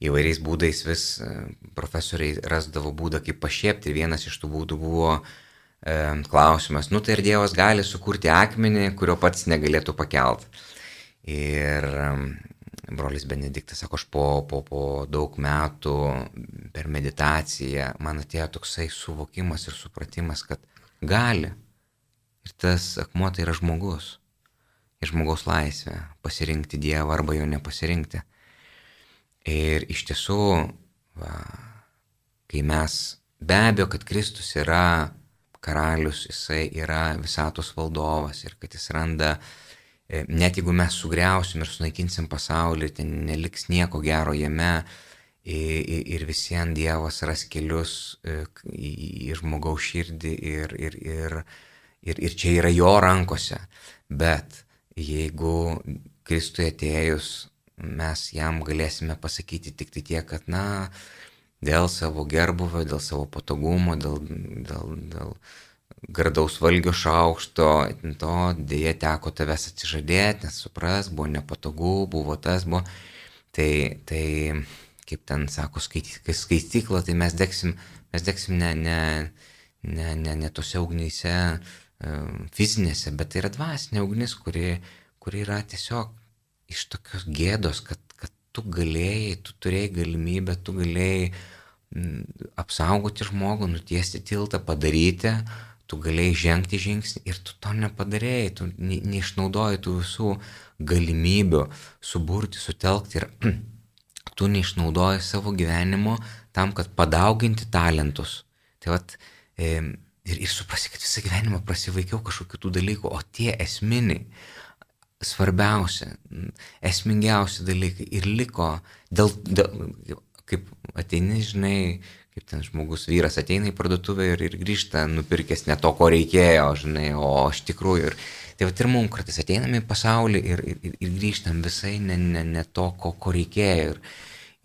įvairiais būdais vis e, profesoriai rasdavo būdą, kaip pašiepti. Vienas iš tų būdų buvo e, klausimas, nu tai ar Dievas gali sukurti akmenį, kurio pats negalėtų pakelt. Ir brolis Benediktas sako, aš po, po, po daug metų per meditaciją man atėjo toksai suvokimas ir supratimas, kad gali. Ir tas akmuo tai yra žmogus. Ir žmogaus laisvė pasirinkti Dievą arba jo nepasirinkti. Ir iš tiesų, va, kai mes be abejo, kad Kristus yra karalius, jisai yra visatos valdovas ir kad jis randa uh, net jeigu mes sugriausim ir sunaikinsim pasaulį, ten neliks nieko gero jame ir visiems Dievas ras kelius e, į žmogaus širdį ir, ir, ir, ir, ir čia yra jo rankose. Bet jeigu Kristui atėjus mes jam galėsime pasakyti tik tai tiek, kad, na, dėl savo gerbuvio, dėl savo patogumo, dėl, dėl, dėl, gardaus valgio šaukšto, to dėje teko tavęs atsižadėti, nes supras, buvo nepatogu, buvo tas, buvo. Tai, tai kaip ten sako, skaistykla, tai mes degsim, mes degsim ne, ne, ne, ne, ne tose ugnyse fizinėse, bet tai yra dvasinė ugnis, kuri, kuri yra tiesiog iš tokios gėdos, kad, kad tu galėjai, tu turėjai galimybę, tu galėjai apsaugoti žmogų, nutiesti tiltą, padaryti, uh, tu galėjai žengti žingsnį ir tu to nepadarėjai, tu neišnaudojai tų visų galimybių suburti, sutelkti ir tu neišnaudoji savo gyvenimo tam, kad padauginti talentus. Tai vat, e, ir, ir suprasi, kad visą gyvenimą prasivaikiau kažkokių tų dalykų, o tie esminiai, svarbiausi, esmingiausi dalykai ir liko dėl, dėl kaip ateini, žinai, kaip ten žmogus vyras ateina į parduotuvę ir, ir grįžta nupirkęs ne to, ko reikėjo, žinai, o iš tikrųjų ir tai va ir mums kartais ateiname į pasaulį ir, ir, ir grįžtam visai ne, ne, ne to, ko, ko reikėjo. Ir,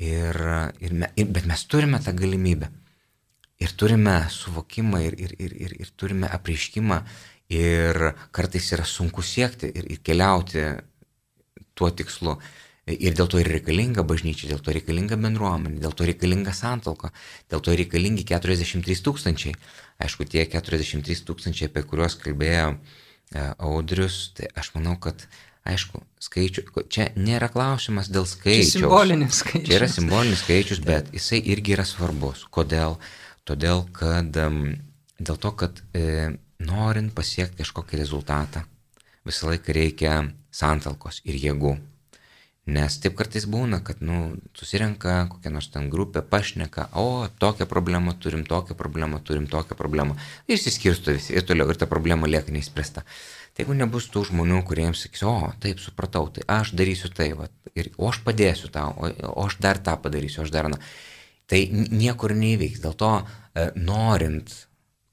ir, ir, me, ir, bet mes turime tą galimybę. Ir turime suvokimą ir, ir, ir, ir, ir turime apreiškimą ir kartais yra sunku siekti ir, ir keliauti tuo tikslu. Ir dėl to ir reikalinga bažnyčia, dėl to reikalinga bendruomenė, dėl to reikalinga santalka, dėl to reikalingi 43 tūkstančiai. Aišku, tie 43 tūkstančiai, apie kuriuos kalbėjo e, Audrius, tai aš manau, kad, aišku, skaičių, čia nėra klausimas dėl skaičiaus. Čia simbolinis skaičius. Čia yra simbolinis skaičius, bet jisai irgi yra svarbus. Kodėl? Todėl, kad dėl to, kad e, norint pasiekti kažkokį rezultatą, visą laiką reikia santalkos ir jėgų. Nes taip kartais būna, kad, nu, susirenka kokia nors ten grupė, pašneka, o, tokią problemą turim, tokią problemą turim, tokią problemą. Ir išsiskirsto visi ir toliau, ir ta problema lieka neįspręsta. Tai jeigu nebus tų žmonių, kuriems sakys, o, taip, supratau, tai aš darysiu tai, va, ir, o aš padėsiu tau, o, o aš dar tą padarysiu, aš dar, na, tai niekur neįvyks. Dėl to, e, norint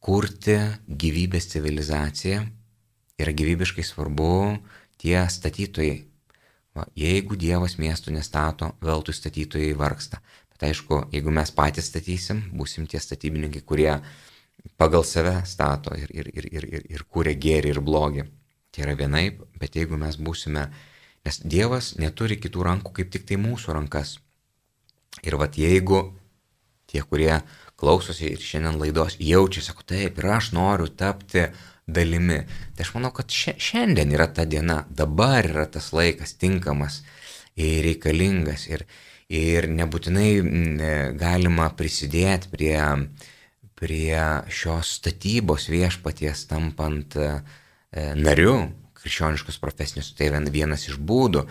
kurti gyvybės civilizaciją, yra gyvybiškai svarbu tie statytojai Va, jeigu Dievas miestų nestato, veltui statytojai vargsta. Bet aišku, jeigu mes patys statysim, būsim tie statybininkai, kurie pagal save stato ir, ir, ir, ir, ir, ir kūrė gėrį ir blogį. Tai yra vienaip, bet jeigu mes būsime, nes Dievas neturi kitų rankų kaip tik tai mūsų rankas. Ir vad jeigu tie, kurie klausosi ir šiandien laidos jaučia, sako, taip, ir aš noriu tapti dalimi. Tai aš manau, kad šiandien yra ta diena, dabar yra tas laikas tinkamas ir reikalingas ir, ir nebūtinai e, galima prisidėti prie, prie šios statybos viešpaties tampant e, nariu krikščioniškos profesinės, tai vienas iš būdų,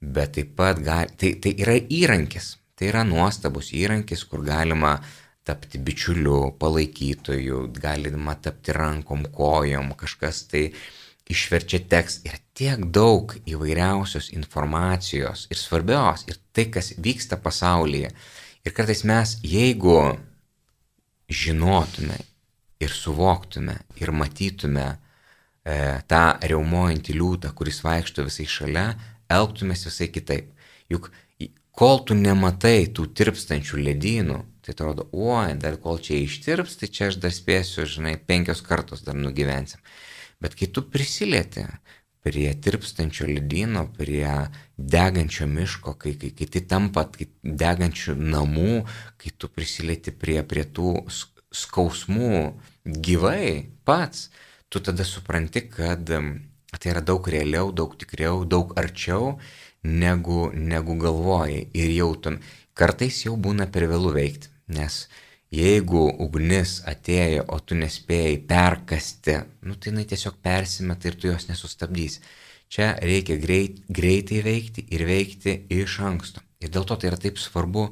bet taip pat gal, tai, tai yra įrankis, tai yra nuostabus įrankis, kur galima tapti bičiuliu, palaikytoju, galima tapti rankom, kojom, kažkas tai išverčia tekstą ir tiek daug įvairiausios informacijos ir svarbios ir tai, kas vyksta pasaulyje. Ir kartais mes, jeigu žinotume ir suvoktume ir matytume e, tą reumuojantį liūtą, kuris vaikšto visai šalia, elgtumės visai kitaip. Juk kol tu nematai tų tirpstančių ledynų, tai atrodo, oi, dar kol čia ištirps, tai čia aš dar spėsiu, žinai, penkios kartos dar nugyvensim. Bet kai tu prisilieti prie tirpstančio ledyno, prie degančio miško, kai, kai, kai tai tampa kai degančių namų, kai tu prisilieti prie, prie tų skausmų gyvai pats, tu tada supranti, kad tai yra daug realiau, daug tikriau, daug arčiau negu, negu galvojai. Ir jau tu kartais jau būna per vėlų veikti, nes jeigu ugnis atėjo, o tu nespėjai perkasti, nu tai jinai tiesiog persimeta ir tu jos nesustabdysi. Čia reikia greit, greitai veikti ir veikti iš anksto. Ir dėl to tai yra taip svarbu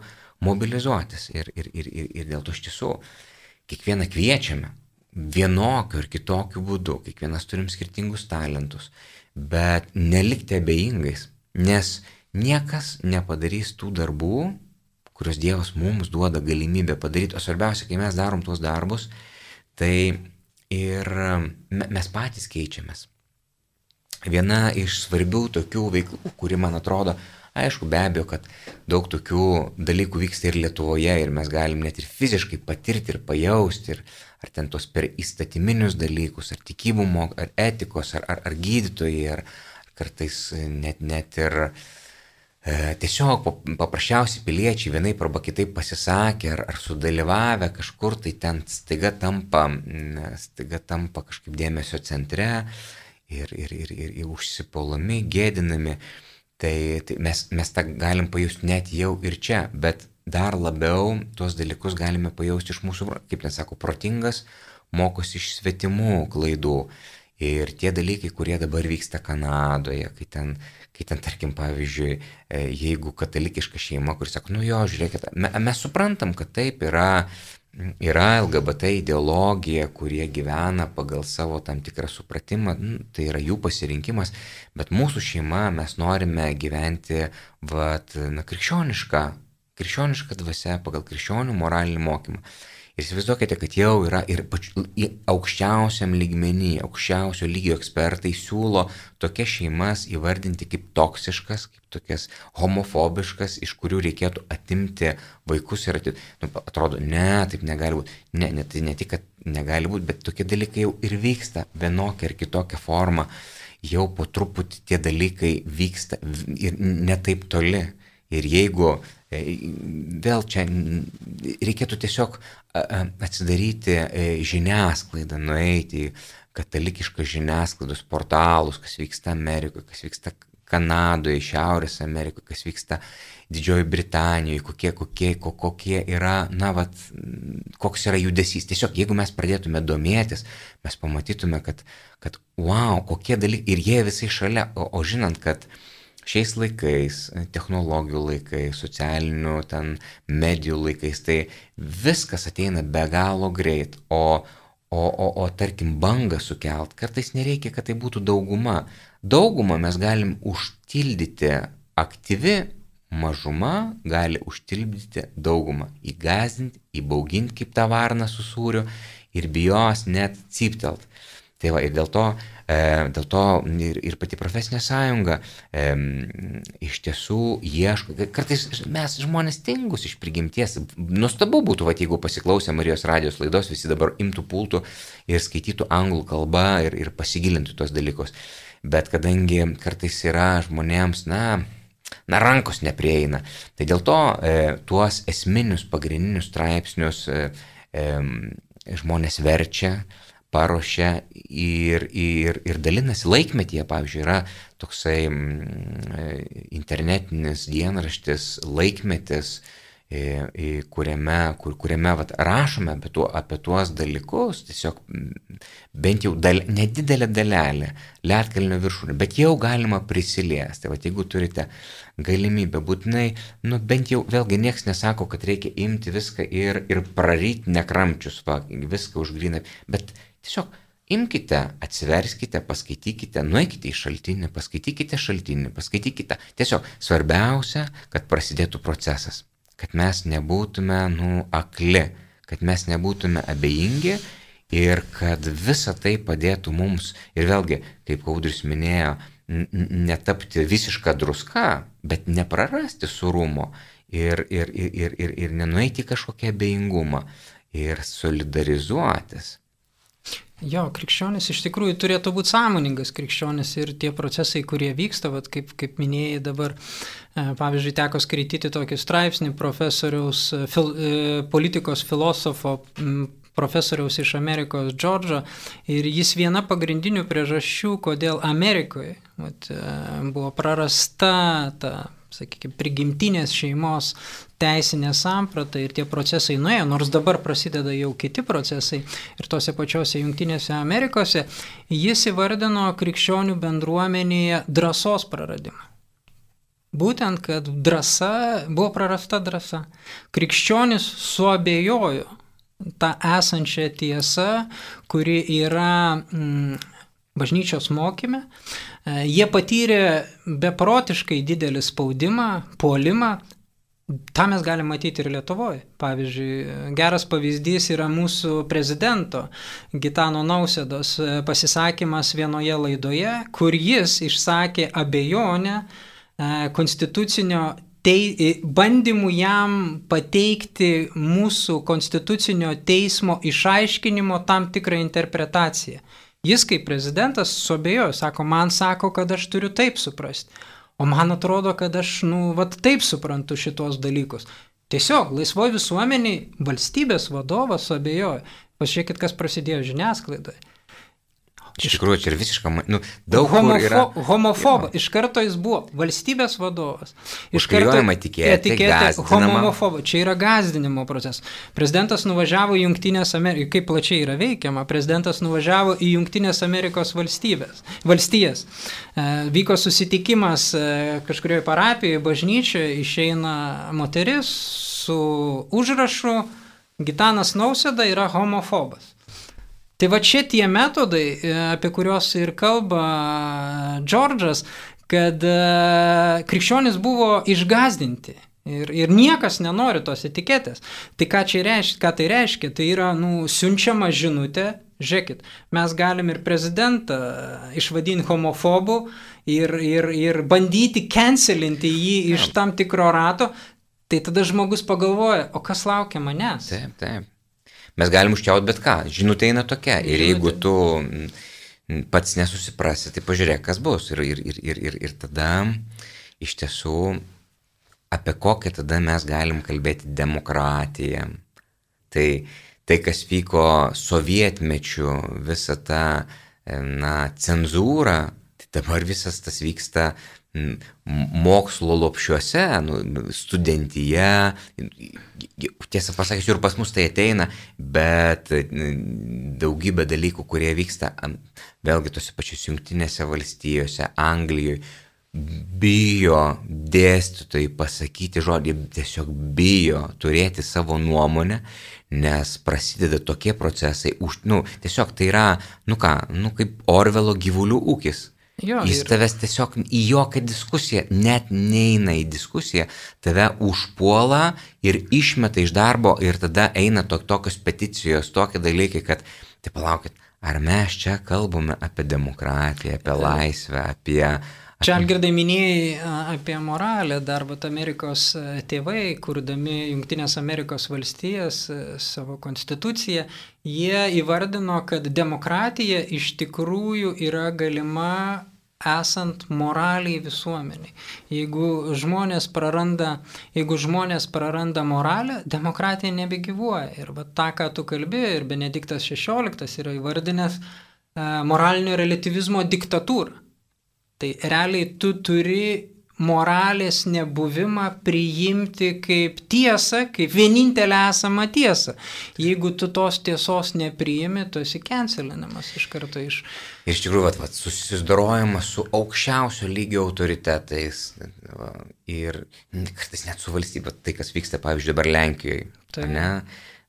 mobilizuotis. Ir, ir, ir, ir, ir dėl to iš tiesų kiekvieną kviečiame vienokiu ir kitokiu būdu, kiekvienas turim skirtingus talentus, bet nelikti abejingais, nes niekas nepadarys tų darbų, kuriuos Dievas mums duoda galimybę padaryti, o svarbiausia, kai mes darom tuos darbus, tai ir mes patys keičiamės. Viena iš svarbių tokių veiklų, kuri man atrodo, aišku, be abejo, kad daug tokių dalykų vyksta ir Lietuvoje ir mes galim net ir fiziškai patirti ir pajausti, ir ar ten tos per įstatyminius dalykus, ar tikybų, ar etikos, ar, ar, ar gydytojai, ar, ar kartais net, net ir e, tiesiog paprasčiausi piliečiai vienaip arba kitaip pasisakė, ar, ar sudalyvavę kažkur, tai ten staiga tampa, staiga tampa kažkaip dėmesio centre ir, ir, ir, ir, ir užsipolami, gėdinami. Tai, tai mes, mes tą galim pajusti net jau ir čia, bet dar labiau tuos dalykus galime pajausti iš mūsų, kaip ten sako, protingas mokosi iš svetimų klaidų. Ir tie dalykai, kurie dabar vyksta Kanadoje, kai ten, kai ten tarkim, pavyzdžiui, e, jeigu katalikiška šeima, kuris sako, nu jo, žiūrėkit, mes suprantam, kad taip yra, yra LGBT ideologija, kurie gyvena pagal savo tam tikrą supratimą, nu, tai yra jų pasirinkimas, bet mūsų šeima mes norime gyventi, vat, na, krikščionišką krikščioniška dvasia pagal krikščionių moralinį mokymą. Ir įsivaizduokite, kad jau yra ir pačiu, aukščiausiam lygmenį, aukščiausio lygio ekspertai siūlo tokias šeimas įvardinti kaip toksiškas, kaip tokias homofobiškas, iš kurių reikėtų atimti vaikus ir atimti. Nu, atrodo, ne, taip negali būti. Ne, ne, tai ne tik, kad negali būti, bet tokie dalykai jau ir vyksta vienokia ar kitokia forma. Jau po truputį tie dalykai vyksta ir ne taip toli. Ir jeigu vėl čia reikėtų tiesiog atsidaryti e, žiniasklaidą, nueiti į katalikiškas žiniasklaidos portalus, kas vyksta Amerikoje, kas vyksta Kanadoje, Šiaurės Amerikoje, kas vyksta Didžiojo Britanijoje, kokie, kokie, kokie yra, na, vat, koks yra judesys. Tiesiog, jeigu mes pradėtume domėtis, mes pamatytume, kad, kad wow, kokie dalykai, ir jie visai šalia, o, o žinant, kad uh, šiais laikais, technologijų laikais, socialinių ten medijų laikais, tai viskas ateina be galo greit, o, o, o, o tarkim bangą sukelt, kartais nereikia, kad tai būtų dauguma. Daugumą mes galim užtildyti aktyvi mažuma gali užtilpdyti daugumą, įgazinti, įbauginti kaip tą varną su sūriu ir bijos net cyptelt. Tai va, ir dėl to E, dėl to ir, ir pati profesinė sąjunga e, iš tiesų ieško, kartais mes žmonės tingus iš prigimties, nuostabu būtų, va, jeigu pasiklausę Marijos radijos laidos, visi dabar imtų pultų ir skaitytų anglų kalbą ir, ir pasigilintų tos dalykus. Bet kadangi kartais yra žmonėms, na, na, rankos neprieina. Tai dėl to e, tuos esminius pagrindinius straipsnius e, e, žmonės verčia, paruošia ir, ir, ir dalinasi laikmetyje. Pavyzdžiui, yra toksai mm, internetinis dienraštis laikmetis, kuriame, kur, kuriame vat, rašome apie, tuo, apie tuos dalykus, tiesiog bent jau dal, nedidelė dalelė, lietkalnio viršūnė, bet jau galima prisiliesti. Vat, jeigu turite galimybę, būtinai, nu bent jau vėlgi niekas nesako, kad reikia imti viską ir, ir praryti nekramčius, va, viską užgrina, bet Tiesiog imkite, atsiverskite, paskaitykite, nueikite į šaltinį, paskaitykite šaltinį, paskaitykite. Tiesiog svarbiausia, kad prasidėtų procesas, kad mes nebūtume, nu, akli, kad mes nebūtume abejingi ir kad visa tai padėtų mums. Ir vėlgi, kaip Kaudris minėjo, netapti visišką druską, bet neprarasti surumo ir, ir, ir, ir, ir, ir nenueiti kažkokią abejingumą ir solidarizuotis. Jo, krikščionis iš tikrųjų turėtų būti sąmoningas krikščionis ir tie procesai, kurie vyksta, vat, kaip, kaip minėjai dabar, e, pavyzdžiui, teko skaityti tokį straipsnį profesoriaus, e, fil, e, politikos filosofo profesoriaus iš Amerikos Džordžo ir jis viena pagrindinių priežasčių, kodėl Amerikoje vat, buvo prarasta ta sakykime, prigimtinės šeimos teisinė samprata ir tie procesai nuėjo, nors dabar prasideda jau kiti procesai ir tose pačiose Junktinėse Amerikose, jis įvardino krikščionių bendruomenėje drąsos praradimą. Būtent, kad drąsa, buvo prarasta drąsa. Krikščionis suabejojo tą esančią tiesą, kuri yra mm, bažnyčios mokyme, e, jie patyrė beprotiškai didelį spaudimą, puolimą. Ta mes galime matyti ir Lietuvoje. Pavyzdžiui, geras pavyzdys yra mūsų prezidento Gitano Nausėdos e, pasisakymas vienoje laidoje, kur jis išsakė abejonę e, konstitucinio tei, bandymų jam pateikti mūsų konstitucinio teismo išaiškinimo tam tikrą interpretaciją. Jis kaip prezidentas suabėjo, sako, man sako, kad aš turiu taip suprasti. O man atrodo, kad aš, nu, vat taip suprantu šitos dalykus. Tiesiog laisvoji visuomeniai valstybės vadovas suabėjojo. Pažiūrėkit, kas prasidėjo žiniasklaidoje. Iš tikrųjų, čia ir visiškai, nu, daug Homofo, yra... Homofobas, iš karto jis buvo valstybės vadovas. Iš karto etiketė, etiketė homofobas, čia yra gazdinimo procesas. Prezidentas nuvažiavo į Junktinės Amerikos, kaip plačiai yra veikiama, prezidentas nuvažiavo į Junktinės Amerikos valstybės, valstijas. E, vyko susitikimas e, kažkurioje parapijoje, bažnyčioje, išeina moteris su užrašu Gitanas Nausėda yra homofobas. Tai va čia tie metodai, e, apie kuriuos ir kalba Džordžas, kad e, krikščionis buvo išgazdinti. Ir, ir niekas nenori tos etiketės. Tai ką, reiškia, ką tai reiškia? Tai yra nu, siunčiama žinutė, žiūrėkit, mes galim ir prezidentą išvadinti homofobu ir, ir, ir bandyti cancelinti jį iš tam tikro rato, tai tada žmogus pagalvoja, o kas laukia manęs? Taip, taip mes galim užčiaut bet ką. Žinutė eina tokia. Ir jeigu tu pats nesusiprasi, tai pažiūrėk, kas bus. Ir, ir, ir, ir, ir, ir tada iš tiesų apie kokią tada mes galim kalbėti demokratiją. Tai, tai kas vyko sovietmečiu, visa ta na, cenzūra, tai dabar visas tas vyksta mokslo lopšiuose, nu, studentyje, tiesą pasakysiu, ir pas mus tai ateina, bet daugybė dalykų, kurie vyksta vėlgi tose pačiose jungtinėse valstijose, Anglijoje, bijo dėstytojai pasakyti žodį, tiesiog bijo turėti savo nuomonę, nes prasideda tokie procesai, už, nu, tiesiog tai yra, nu ką, nu kaip Orvelo gyvulių ūkis Jo, Jis ir... tavęs tiesiog į jokią diskusiją, net neina į diskusiją, tave užpuola ir išmeta iš darbo ir tada eina to, tokios peticijos, tokie dalykai, kad, tai palaukit, ar mes čia kalbame apie demokratiją, apie laisvę, apie, Čia Algirdai minėjai apie moralę, dar vat Amerikos tėvai, kurdami Junktinės Amerikos valstijas savo konstituciją, jie įvardino, kad demokratija iš tikrųjų yra galima esant moraliai visuomeniai. Jeigu žmonės praranda, jeigu žmonės praranda moralę, demokratija nebegyvuoja. Ir va tą, ką tu kalbi, ir Benediktas XVI yra įvardinęs moralinio relativizmo diktatūrą. Tai realiai tu turi moralės nebuvimą priimti kaip tiesą, kaip vienintelę esamą tiesą. Jeigu tu tos tiesos nepriimi, tu esi cancelinamas iš karto iš... Iš tikrųjų, vat, vat, susidorojimas su aukščiausio lygio autoritetais va, ir kartais net su valstybė, tai kas vyksta, pavyzdžiui, dabar Lenkijoje. Tai. Ne?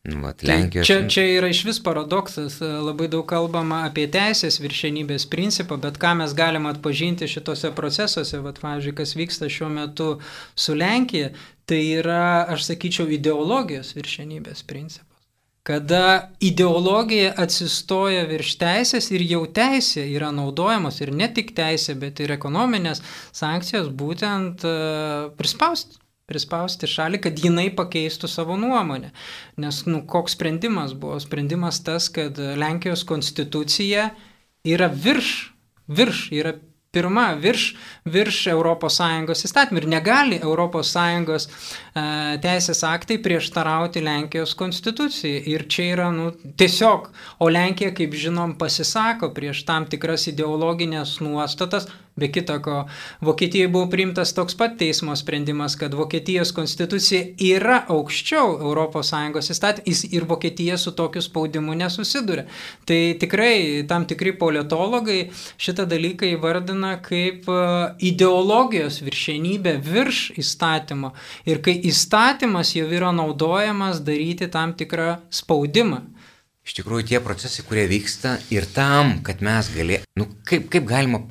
Nu, vat, Lenkijos... Čia, čia yra iš vis paradoksas, labai daug kalbama apie teisės viršenybės principą, bet ką mes galime atpažinti šitose procesuose, vat, pavyzdžiui, kas vyksta šiuo metu su Lenkija, tai yra, aš sakyčiau, ideologijos viršenybės principas. kada ideologija atsistoja virš teisės ir jau teisė yra naudojamos ir ne tik teisė, bet ir ekonominės sankcijos būtent uh, prispausti prispausti šalį, kad jinai pakeistų savo nuomonę. Nes, nu, koks sprendimas buvo? Sprendimas tas, kad Lenkijos konstitucija yra virš, virš, yra pirma virš, virš ES įstatymų ir negali ES e, teisės aktai prieštarauti Lenkijos konstitucijai. Ir čia yra nu, tiesiog, o Lenkija, kaip žinom, pasisako prieš tam tikras ideologinės nuostatas, Be kita ko, Vokietijoje buvo priimtas toks pat teismo sprendimas, kad Vokietijos konstitucija yra aukščiau ES įstatymais ir Vokietija su tokiu spaudimu nesusiduria. Tai tikrai tam tikri politologai šitą dalyką įvardina kaip e, ideologijos viršenybę virš įstatymo ir kai įstatymas jau yra naudojamas daryti tam tikrą spaudimą iš tikrųjų tie procesai, kurie vyksta ir tam, kad mes galėtume, nu, kaip, kaip galima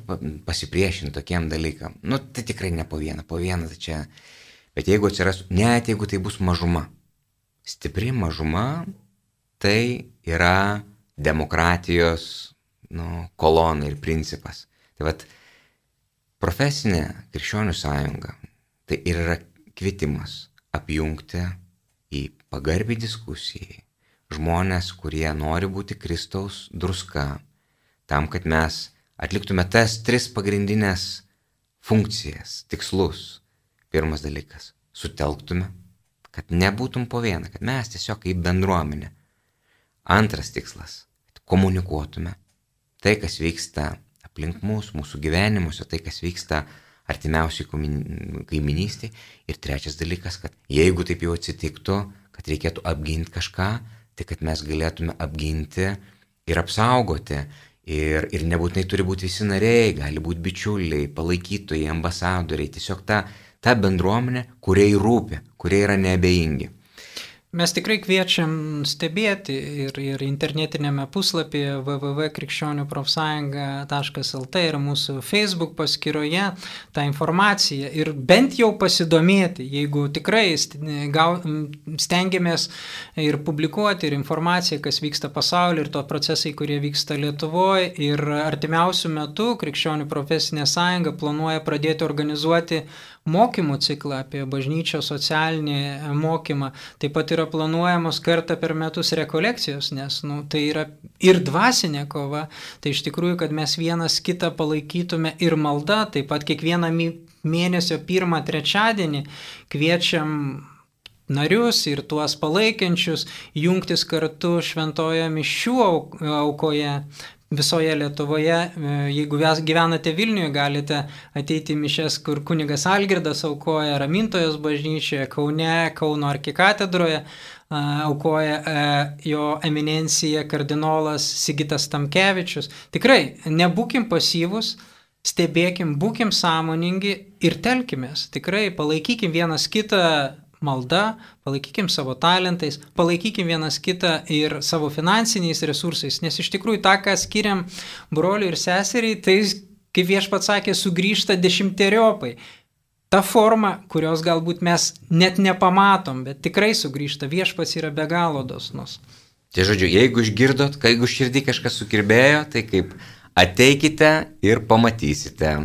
pasipriešinti tokiem dalykam, nu, tai tikrai ne po vieną, po vieną tai čia, bet jeigu atsiras, net jeigu tai bus mažuma, stipri mažuma, tai yra demokratijos, nu, kolona ir principas. Tai vad, profesinė krikščionių sąjunga, tai ir yra kvietimas apjungti į pagarbį diskusijai, žmonės, kurie nori būti Kristaus druska, tam, kad mes atliktume tas tris pagrindinės funkcijas, tikslus. Pirmas dalykas - sutelktume, kad nebūtum po vieną, kad mes tiesiog kaip bendruomenė. Antras tikslas - komunikuotume tai, kas vyksta aplink mus, mūsų gyvenimuose, tai, kas vyksta artimiausiai kaiminystėje. Ir trečias dalykas, kad jeigu taip jau atsitiktų, kad reikėtų apginti kažką, tai kad mes galėtume apginti ir apsaugoti. Ir, ir nebūtinai turi būti visi nariai, gali būti bičiuliai, palaikytojai, ambasadoriai, tiesiog ta, ta bendruomenė, kuriai rūpi, kurie yra neabejingi. Mes tikrai kviečiam stebėti ir, ir internetinėme puslapyje www.krikščioniuprofsąjunga.lt ir mūsų Facebook paskyroje tą informaciją ir bent jau pasidomėti, jeigu tikrai stengiamės ir publikuoti ir informaciją, kas vyksta pasaulyje ir to procesai, kurie vyksta Lietuvoje. Ir artimiausių metų Krikščionių profesinė sąjunga planuoja pradėti organizuoti mokymų ciklą apie bažnyčio socialinį mokymą. Taip pat yra planuojamos kartą per metus rekolekcijos, nes nu, tai yra ir dvasinė kova. Tai iš tikrųjų, kad mes vienas kitą palaikytume ir malda, taip pat kiekvieną mėnesio pirmą trečiadienį kviečiam narius ir tuos palaikiančius jungtis kartu šventoje mišių aukoje visoje Lietuvoje. E, jeigu gyvenate Vilniuje, galite ateiti į mišes, kur kunigas Algirdas aukoja Ramintojos bažnyčioje, Kaune, Kauno arkikatedroje, aukoja e, jo eminencija kardinolas Sigitas Tamkevičius. Tikrai, nebūkim pasyvus, stebėkim, būkim sąmoningi ir telkimės. Tikrai palaikykim vienas kitą malda, palaikykim savo talentais, palaikykim vienas kitą ir savo finansiniais resursais, nes iš tikrųjų tą, ką skiriam broliui ir seseriai, tai, kaip viešpats sakė, sugrįžta dešimteriopai. Ta forma, kurios galbūt mes net nepamatom, bet tikrai sugrįžta, viešpats yra be galo dosnus. Tai žodžiu, jeigu išgirdot, kai jeigu širdį kažkas sukirbėjo, tai kaip ateikite ir pamatysite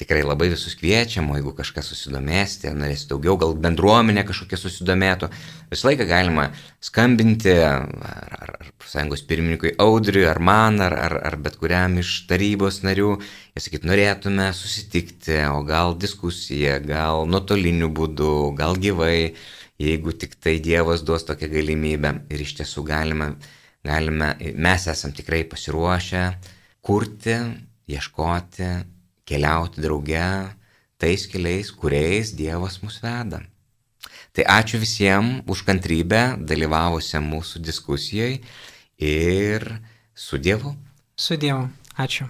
tikrai labai visus kviečiam, o jeigu kažkas susidomėsite, norėsite daugiau, gal bendruomenė kažkokia susidomėtų, visą laiką galima skambinti ar, ar, ar sąjungos pirmininkui Audriui, ar man, ar, ar, ar bet kuriam iš tarybos narių, jie sakyt, norėtume susitikti, o gal diskusija, gal nuotoliniu būdu, gal gyvai, jeigu tik tai Dievas duos tokią galimybę. Ir iš tiesų galime, galime mes esam tikrai pasiruošę kurti, ieškoti keliauti drauge tais keliais, kuriais Dievas mus veda. Tai ačiū visiems už kantrybę dalyvavusiam mūsų diskusijoje ir su Dievu. Su Dievu. Ačiū.